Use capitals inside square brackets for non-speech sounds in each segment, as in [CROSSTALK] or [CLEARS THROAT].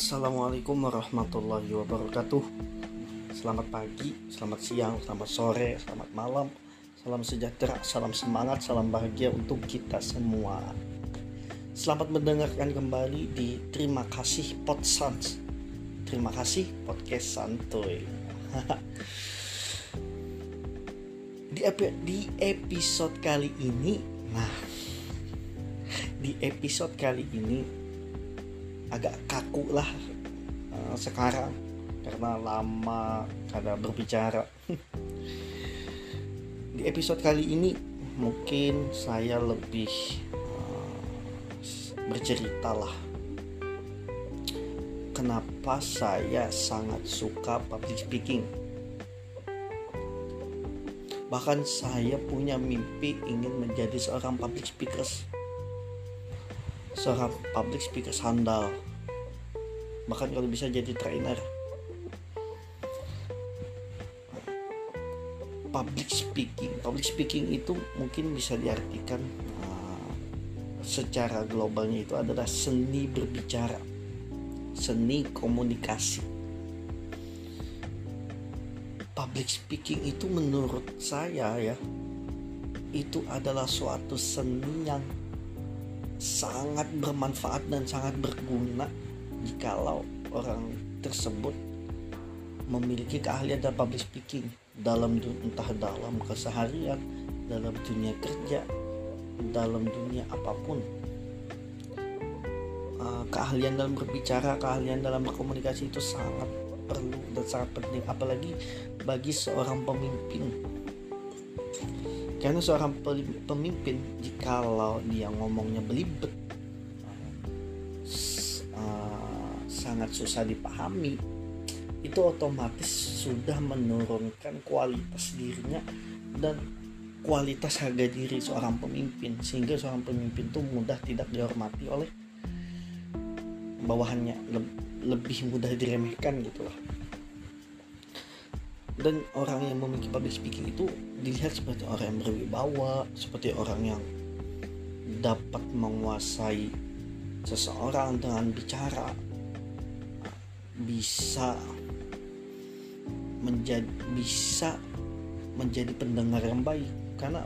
Assalamualaikum warahmatullahi wabarakatuh. Selamat pagi, selamat siang, selamat sore, selamat malam. Salam sejahtera, salam semangat, salam bahagia untuk kita semua. Selamat mendengarkan kembali di Terima Kasih Podsans Terima kasih Podcast Santuy. [LAUGHS] Di, epi di episode kali ini Nah di episode kali ini agak kaku lah uh, sekarang. Karena lama karena berbicara. [LAUGHS] Di episode kali ini mungkin saya lebih uh, bercerita lah. Kenapa saya sangat suka public speaking? Bahkan saya punya mimpi ingin menjadi seorang public speaker seorang public speaker sandal. Bahkan kalau bisa jadi trainer. Public speaking. Public speaking itu mungkin bisa diartikan uh, secara globalnya itu adalah seni berbicara. Seni komunikasi. Public speaking itu menurut saya ya itu adalah suatu seni yang sangat bermanfaat dan sangat berguna jikalau orang tersebut memiliki keahlian dalam public speaking dalam entah dalam keseharian dalam dunia kerja dalam dunia apa pun. Uh, keahlian dalam berbicara keahlian dalam berkomunikasi itu sangat perlu dan sangat penting apalagi bagi seorang pemimpin karena seorang pemimpin jikalau dia ngomongnya belibet uh, sangat susah dipahami itu otomatis sudah menurunkan kualitas dirinya dan kualitas harga diri seorang pemimpin sehingga seorang pemimpin itu mudah tidak dihormati oleh bawahannya lebih mudah diremehkan gitu lah dan orang yang memiliki public speaking itu dilihat seperti orang yang berwibawa seperti orang yang dapat menguasai seseorang dengan bicara bisa menjadi bisa menjadi pendengar yang baik. Karena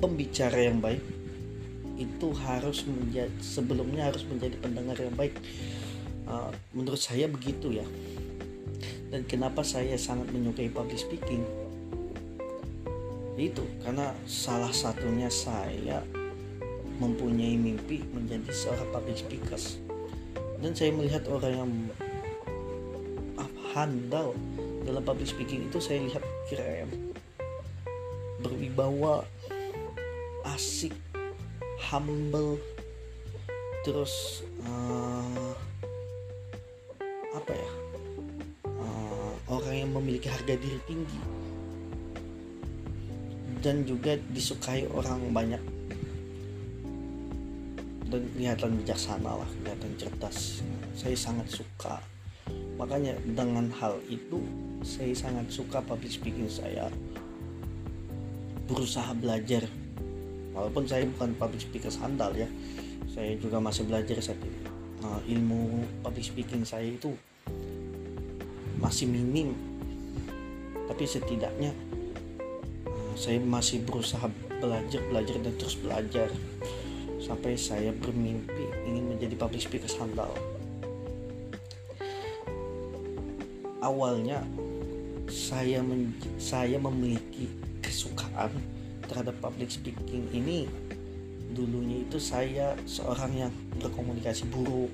pembicara yang baik itu harus menjadi sebelumnya harus menjadi pendengar yang baik. Uh, menurut saya begitu ya dan kenapa saya sangat menyukai public speaking? Itu karena salah satunya saya mempunyai mimpi menjadi seorang public speaker. Dan saya melihat orang yang handal dalam public speaking itu saya lihat keren. Berwibawa asik humble. Terus uh, apa ya orang yang memiliki harga diri tinggi. Dan juga disukai orang banyak. Dan kelihatan bijaksana lah kelihatan cerdas. Saya sangat suka. Makanya dengan hal itu saya sangat suka public speaking saya. Berusaha belajar. Walaupun saya bukan public speaker sandal ya saya juga masih belajar saat ini. Nah, ilmu public speaking saya itu masih minim. Tapi setidaknya uh, saya masih berusaha belajar belajar dan terus belajar. Sampai saya bermimpi ingin menjadi public speaker sandal awalnya saya men saya memiliki kesukaan terhadap public speaking ini. Dulunya itu saya seorang yang berkomunikasi buruk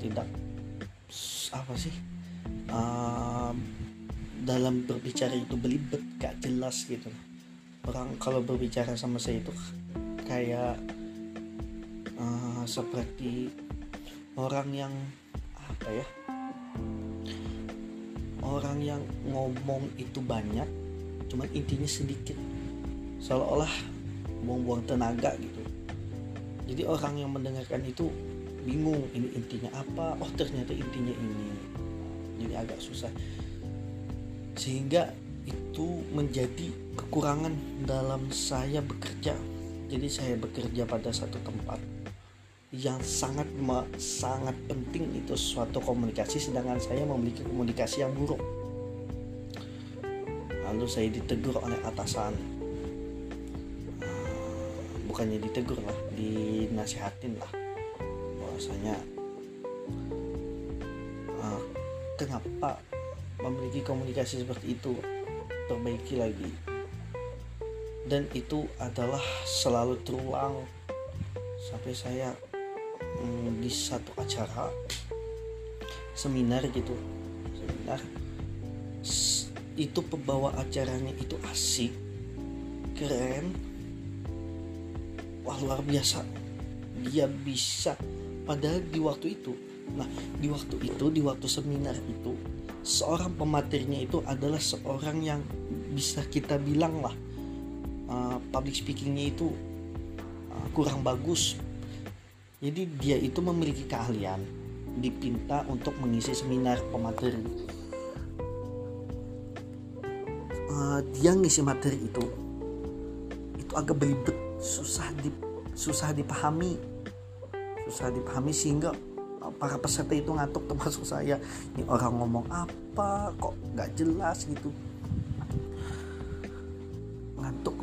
tidak apa sih uh, dalam berbicara itu belibet gak jelas gitu. Orang kalau berbicara sama saya itu kayak uh, seperti orang yang apa ya orang yang ngomong itu banyak cuman intinya sedikit. Seolah-olah buang-buang tenaga gitu. Jadi orang yang mendengarkan itu bingung ini intinya apa? Oh ternyata intinya ini jadi agak susah. Sehingga itu menjadi kekurangan dalam saya bekerja. Jadi saya bekerja pada satu tempat yang sangat sangat penting. Itu suatu komunikasi sedangkan saya memiliki komunikasi yang buruk. Lalu saya ditegur oleh atasan. Uh, bukannya ditegur lah dinasihatin lah. Bahwasanya kenapa memiliki komunikasi seperti itu? Perbaiki lagi. Dan itu adalah selalu terulang. Sampai saya hmm, di satu acara seminar gitu. Seminar. Itu pembawa acaranya itu asik keren. Wah luar biasa. Dia bisa. Padahal di waktu itu nah di waktu itu di waktu seminar itu seorang pematerinya itu adalah seorang yang bisa kita bilang lah uh, public speakingnya itu uh, kurang bagus jadi dia itu memiliki keahlian dipinta untuk mengisi seminar pemateri. Uh, dia ngisi materi itu itu agak belibet, susah di susah dipahami, susah dipahami sehingga para peserta itu ngantuk termasuk saya. Ini orang ngomong apa? Kok nggak jelas gitu. Ngantuk,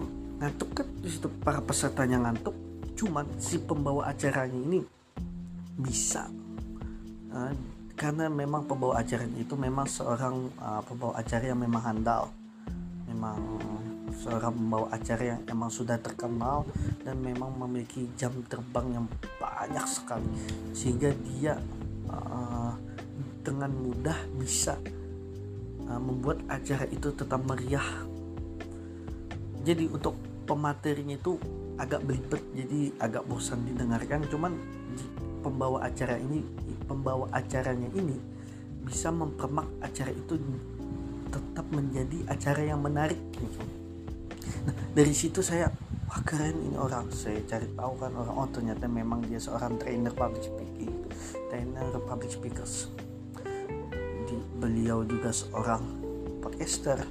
ngantuk kan? Di situ para pesertanya ngantuk, cuman si pembawa acaranya ini bisa. Uh, karena memang pembawa acaranya itu memang seorang uh, pembawa acara yang memang handal. Memang seorang pembawa acara yang emang sudah terkenal dan memang memiliki jam terbang yang banyak sekali. Sehingga dia uh, dengan mudah bisa uh, membuat acara itu tetap meriah. Jadi untuk pematerinya itu agak belibet jadi agak bosan didengarkan. Cuman pembawa acara ini pembawa acaranya ini bisa mempermak acara itu tetap menjadi acara yang menarik nah dari situ saya wah keren ini orang saya cari tahu kan orang oh ternyata memang dia seorang trainer public speaking trainer public speakers. Di, beliau juga seorang podcaster.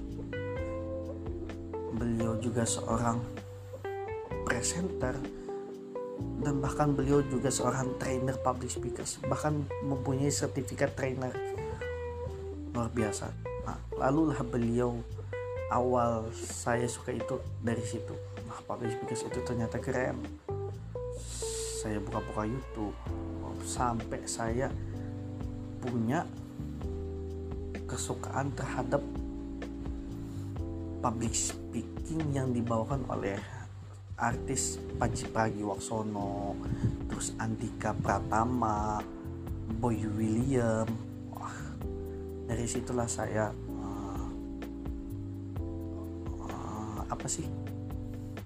Beliau juga seorang presenter. Dan bahkan beliau juga seorang trainer public speakers. Bahkan mempunyai sertifikat trainer. Luar biasa. Nah, lalulah beliau. Awal saya suka itu dari situ public speakers itu ternyata keren. Saya buka-buka YouTube. Sampai saya punya kesukaan terhadap public speaking yang dibawakan oleh artis Panji Pragiwaksono terus Andika Pratama Boy William. Wah dari situlah saya uh, uh, apa sih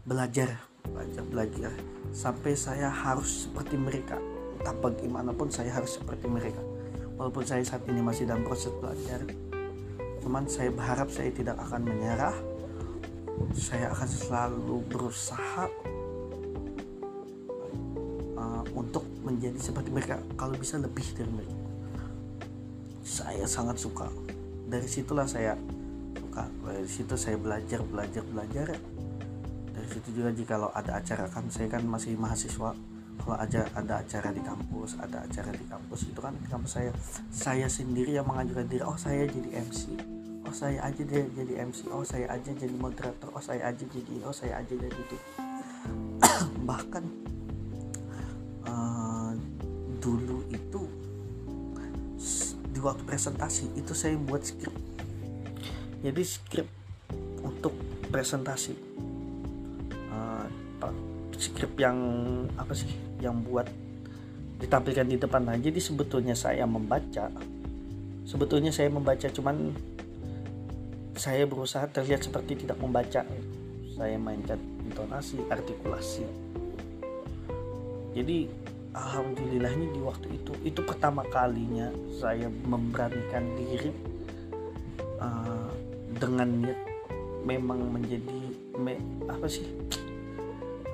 belajar belajar belajar. Sampai saya harus seperti mereka. Entah bagaimanapun saya harus seperti mereka. Walaupun saya saat ini masih dalam proses belajar cuman saya berharap saya tidak akan menyerah. Saya akan selalu berusaha uh, untuk menjadi seperti mereka. Kalau bisa lebih dari mereka. Saya sangat suka. Dari situlah saya suka. Dari situ saya belajar belajar belajar dari situ juga jika kalau ada acara kan saya kan masih mahasiswa. Kalau aja ada acara di kampus ada acara di kampus itu kan di kampus saya. Saya sendiri yang mengajukan diri oh saya jadi MC oh saya aja deh jadi MC oh saya aja jadi moderator. Oh saya aja jadi oh saya aja jadi itu. [CLEARS THROAT] Bahkan uh, dulu itu di waktu presentasi itu saya buat skrip. Jadi skrip untuk presentasi skrip yang apa sih yang buat ditampilkan di depan nah jadi sebetulnya saya membaca. Sebetulnya saya membaca cuman saya berusaha terlihat seperti tidak membaca. Saya mainkan intonasi artikulasi. Jadi alhamdulillahnya di waktu itu itu pertama kalinya saya memberanikan diri uh, dengan niat memang menjadi me, apa sih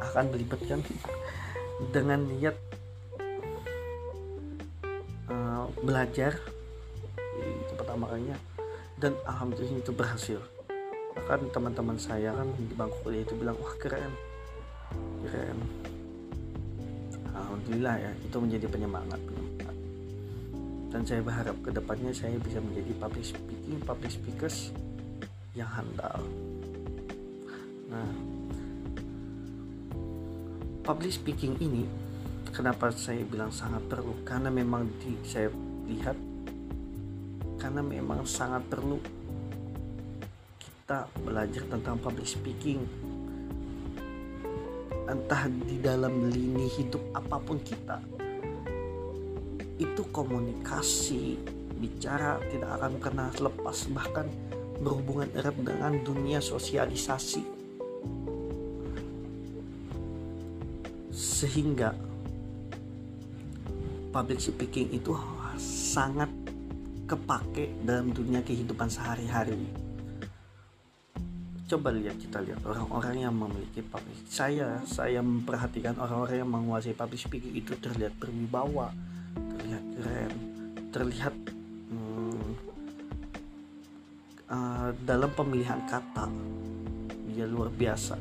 akan belibet kan dengan niat uh, belajar. Itu pertama kalinya. Dan alhamdulillah itu berhasil. Bahkan teman-teman saya kan di bangku kuliah itu bilang wah keren. Keren. Alhamdulillah ya itu menjadi penyemangat dan saya berharap ke depannya saya bisa menjadi public speaking public speakers yang handal. Nah public speaking ini kenapa saya bilang sangat perlu? Karena memang di, saya lihat karena memang sangat perlu kita belajar tentang public speaking. Entah di dalam lini hidup apa pun kita itu komunikasi bicara tidak akan pernah lepas bahkan berhubungan erat dengan dunia sosialisasi sehingga public speaking itu sangat kepake dalam dunia kehidupan sehari-hari. Coba lihat kita lihat orang-orang yang memiliki public saya saya memperhatikan orang-orang yang menguasai public speaking itu terlihat berwibawa terlihat keren terlihat hmm, uh, dalam pemilihan kata dia luar biasa.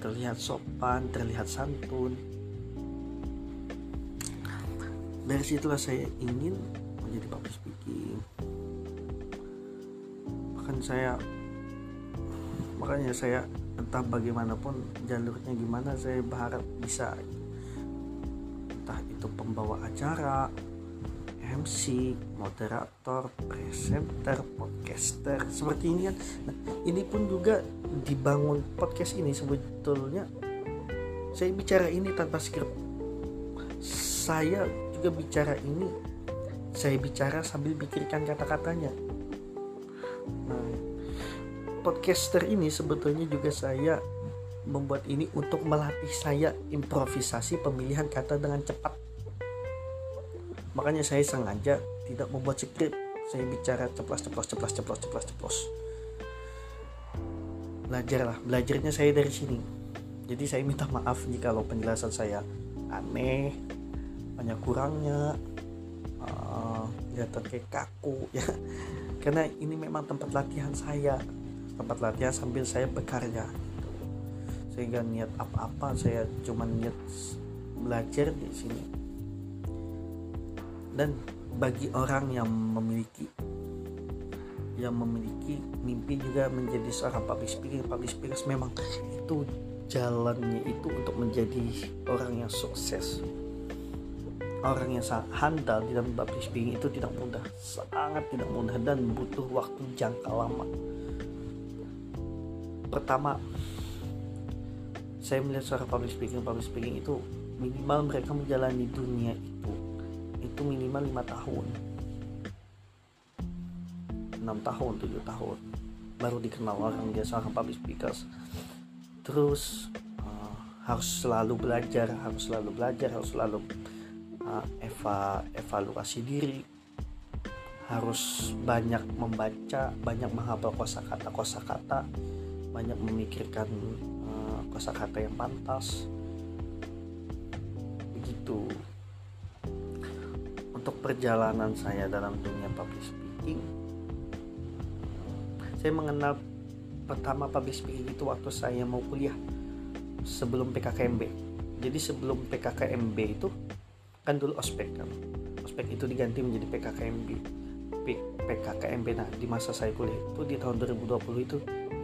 Terlihat sopan terlihat santun dari situlah saya ingin menjadi public speaking bahkan saya makanya saya entah bagaimanapun jalurnya gimana saya berharap bisa entah itu pembawa acara MC, moderator, presenter, podcaster seperti ini kan. Nah, ini pun juga dibangun podcast ini sebetulnya saya bicara ini tanpa skrip. Saya juga bicara ini saya bicara sambil pikirkan kata-katanya. Nah, podcaster ini sebetulnya juga saya membuat ini untuk melatih saya improvisasi pemilihan kata dengan cepat. Makanya saya sengaja tidak membuat skrip. Saya bicara ceplos ceplos ceplos ceplos ceplos ceplos. Belajarlah, belajarnya saya dari sini. Jadi saya minta maaf jika penjelasan saya aneh, banyak kurangnya, uh, kelihatan kayak kaku ya. Karena ini memang tempat latihan saya. Tempat latihan sambil saya bekerja. Sehingga niat apa-apa saya cuma niat belajar di sini. Dan bagi orang yang memiliki yang memiliki mimpi juga menjadi seorang public speaker public speaker memang itu jalannya itu untuk menjadi orang yang sukses orang yang sangat handal di dalam public speaking itu tidak mudah. Sangat tidak mudah dan butuh waktu jangka lama. Pertama saya melihat seorang public speaking public speaking itu minimal mereka menjalani dunia itu itu minimal lima tahun. Enam tahun tujuh tahun. Baru dikenal orang dia seorang public speakers terus uh, harus selalu belajar harus selalu belajar harus selalu eva evaluasi diri. Harus banyak membaca banyak menghafal kosakata kosakata. Banyak memikirkan uh, kosakata yang pantas. Begitu. Untuk perjalanan saya dalam dunia public speaking saya mengenal pertama public speaking itu waktu saya mau kuliah sebelum PKKMB jadi sebelum PKKMB itu kan dulu ospek kan ospek itu diganti menjadi PKKMB PKKMB nah di masa saya kuliah itu di tahun 2020 itu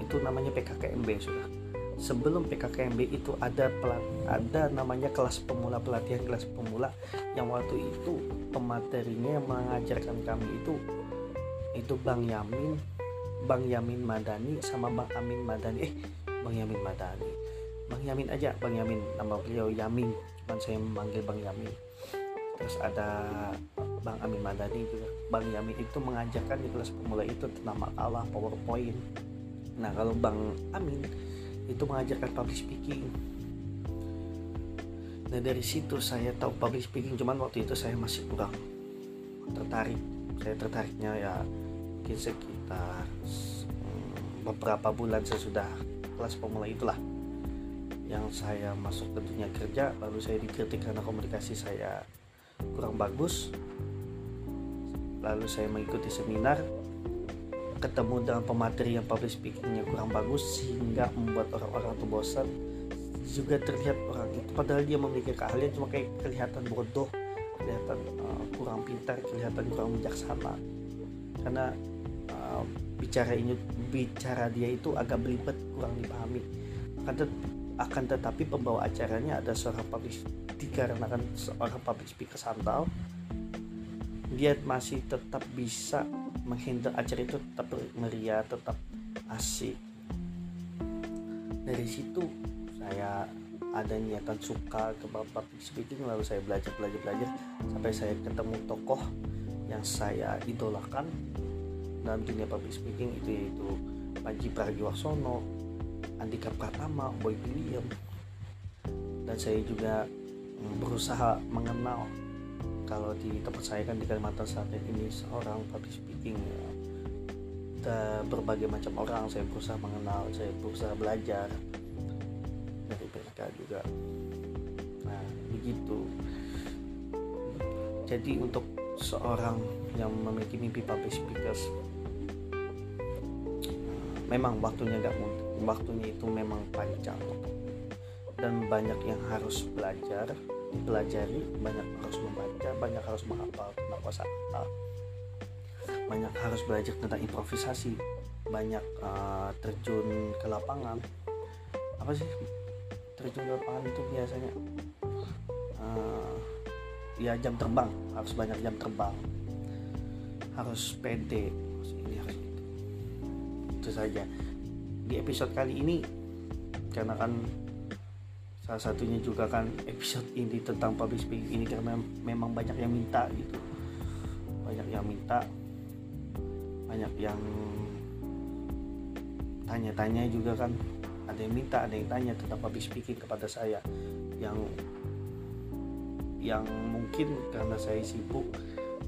itu namanya PKKMB sudah. Sebelum PKKMB itu ada pelat, ada namanya kelas pemula pelatihan kelas pemula yang waktu itu pematerinya mengajarkan kami itu itu Bang Yamin Bang Yamin Madani sama Bang Amin Madani. Eh Bang Yamin Madani. Bang Yamin aja Bang Yamin. Nama beliau Yamin. Cuman saya memanggil Bang Yamin terus ada Bang Amin Madani juga Bang Yamin itu mengajarkan di kelas pemula itu tentang makalah PowerPoint Nah kalau Bang Amin itu mengajarkan public speaking. Nah dari situ saya tahu public speaking, cuman waktu itu saya masih kurang tertarik. Saya tertariknya ya mungkin sekitar hmm, beberapa bulan sesudah kelas pemula itulah yang saya masuk ke dunia kerja lalu saya dikritik karena komunikasi saya kurang bagus. Lalu saya mengikuti seminar ketemu dengan pemateri yang public speakingnya kurang bagus sehingga membuat orang-orang itu bosan. Juga terlihat orang itu padahal dia memiliki keahlian cuma kayak kelihatan bodoh kelihatan uh, kurang pintar kelihatan kurang bijaksana. Karena uh, bicara ini bicara dia itu agak belibet kurang dipahami. Akan, tet akan tetapi pembawa acaranya ada seorang public dikarenakan seorang public speaker santau dia masih tetap bisa menghandle acara itu tetap meriah tetap asik. Dari situ saya ada niatan suka ke public speaking lalu saya belajar belajar belajar sampai saya ketemu tokoh yang saya idolakan dalam dunia public speaking itu yaitu Panji Pragiwaksono, Andika Pratama, Boy William dan saya juga berusaha mengenal kalau di tempat saya kan di Kalimantan Selatan ini seorang public speaking ya. berbagai macam orang saya berusaha mengenal saya berusaha belajar. Dari mereka juga. Nah begitu. Jadi untuk seorang yang memiliki mimpi public speakers memang waktunya gak mudah waktunya itu memang panjang dan banyak yang harus belajar dipelajari banyak harus membaca banyak harus menghafal tentang kosakata banyak harus belajar tentang improvisasi banyak uh, terjun ke lapangan. Apa sih? Terjun ke lapangan itu biasanya uh, ya jam terbang harus banyak jam terbang. Harus pede ini itu saja. Di episode kali ini karena kan salah satunya juga kan episode ini tentang public speaking ini karena memang banyak yang minta gitu. Banyak yang minta. Banyak yang tanya-tanya juga kan. Ada yang minta ada yang tanya tentang public speaking kepada saya. Yang yang mungkin karena saya sibuk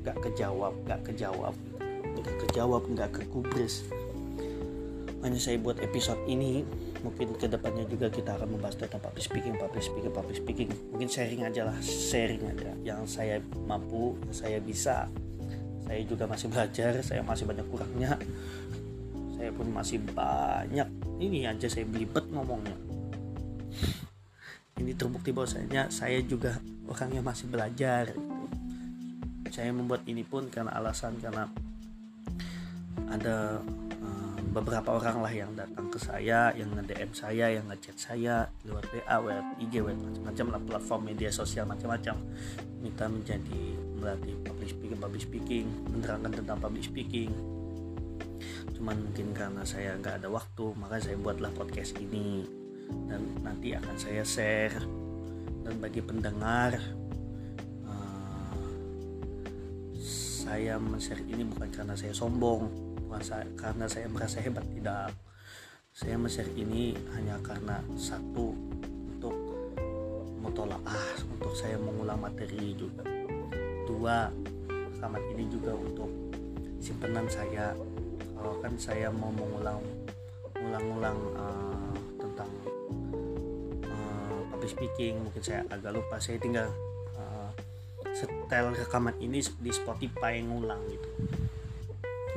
gak kejawab gak kejawab. Gak kejawab gak kekubris. Hanya saya buat episode ini mungkin ke depannya juga kita akan membahas tentang public speaking public speaking public speaking. Mungkin sharing aja lah sharing aja. Yang saya mampu yang saya bisa. Saya juga masih belajar saya masih banyak kurangnya. Saya pun masih banyak. Ini aja saya belibet ngomongnya. Ini terbukti bahwasanya saya juga orang yang masih belajar. Saya membuat ini pun karena alasan karena ada beberapa orang lah yang datang ke saya yang nge-DM saya yang ngechat saya lewat WA, lewat IG, lewat macam-macam lah platform media sosial macam-macam. Minta menjadi melatih public speaking, public speaking menerangkan tentang public speaking. Cuman mungkin karena saya nggak ada waktu maka saya buatlah podcast ini. Dan nanti akan saya share. Dan bagi pendengar uh, saya men-share ini bukan karena saya sombong merasa karena saya merasa hebat tidak. Saya men-share ini hanya karena satu untuk mutolaah untuk saya mengulang materi juga. Dua rekaman ini juga untuk simpenan saya. Kalau kan saya mau mengulang ulang-ulang uh, tentang uh, public speaking mungkin saya agak lupa. Saya tinggal uh, setel rekaman ini di Spotify ngulang gitu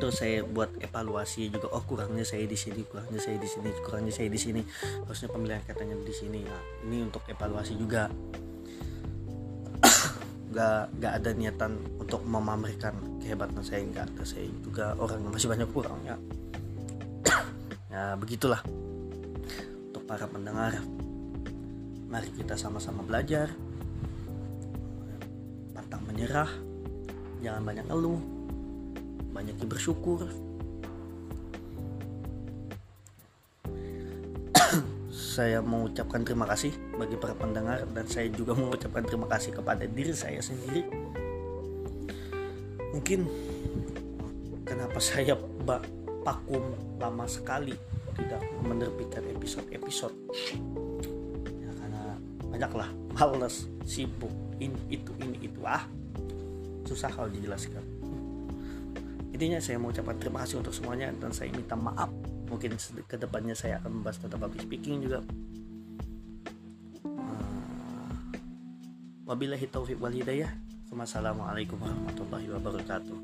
terus saya buat evaluasi juga oh kurangnya saya di sini kurangnya saya di sini kurangnya saya di sini. Harusnya pemilihan katanya di sini. Nah ini untuk evaluasi juga. [COUGHS] Nggak nggak ada niatan untuk memamerkan kehebatan saya nggak ada saya juga. Orang masih banyak kurangnya. [COUGHS] Ya begitulah. Untuk para pendengar mari kita sama-sama belajar. Pantang menyerah. Jangan banyak ngeluh banyak yang bersyukur. Saya mengucapkan terima kasih bagi para pendengar dan saya juga mengucapkan terima kasih kepada diri saya sendiri. Mungkin kenapa saya bak vakum lama sekali tidak menerbitkan episode-episode? Ya karena banyaklah males sibuk ini itu ini itu. Ah susah kalau dijelaskan intinya saya mau ucapkan terima kasih untuk semuanya dan saya minta maaf. Mungkin ke depannya saya akan membahas tentang public speaking juga. Uh, wabillahi taufiq wal hidayah. Wassalamualaikum warahmatullahi wabarakatuh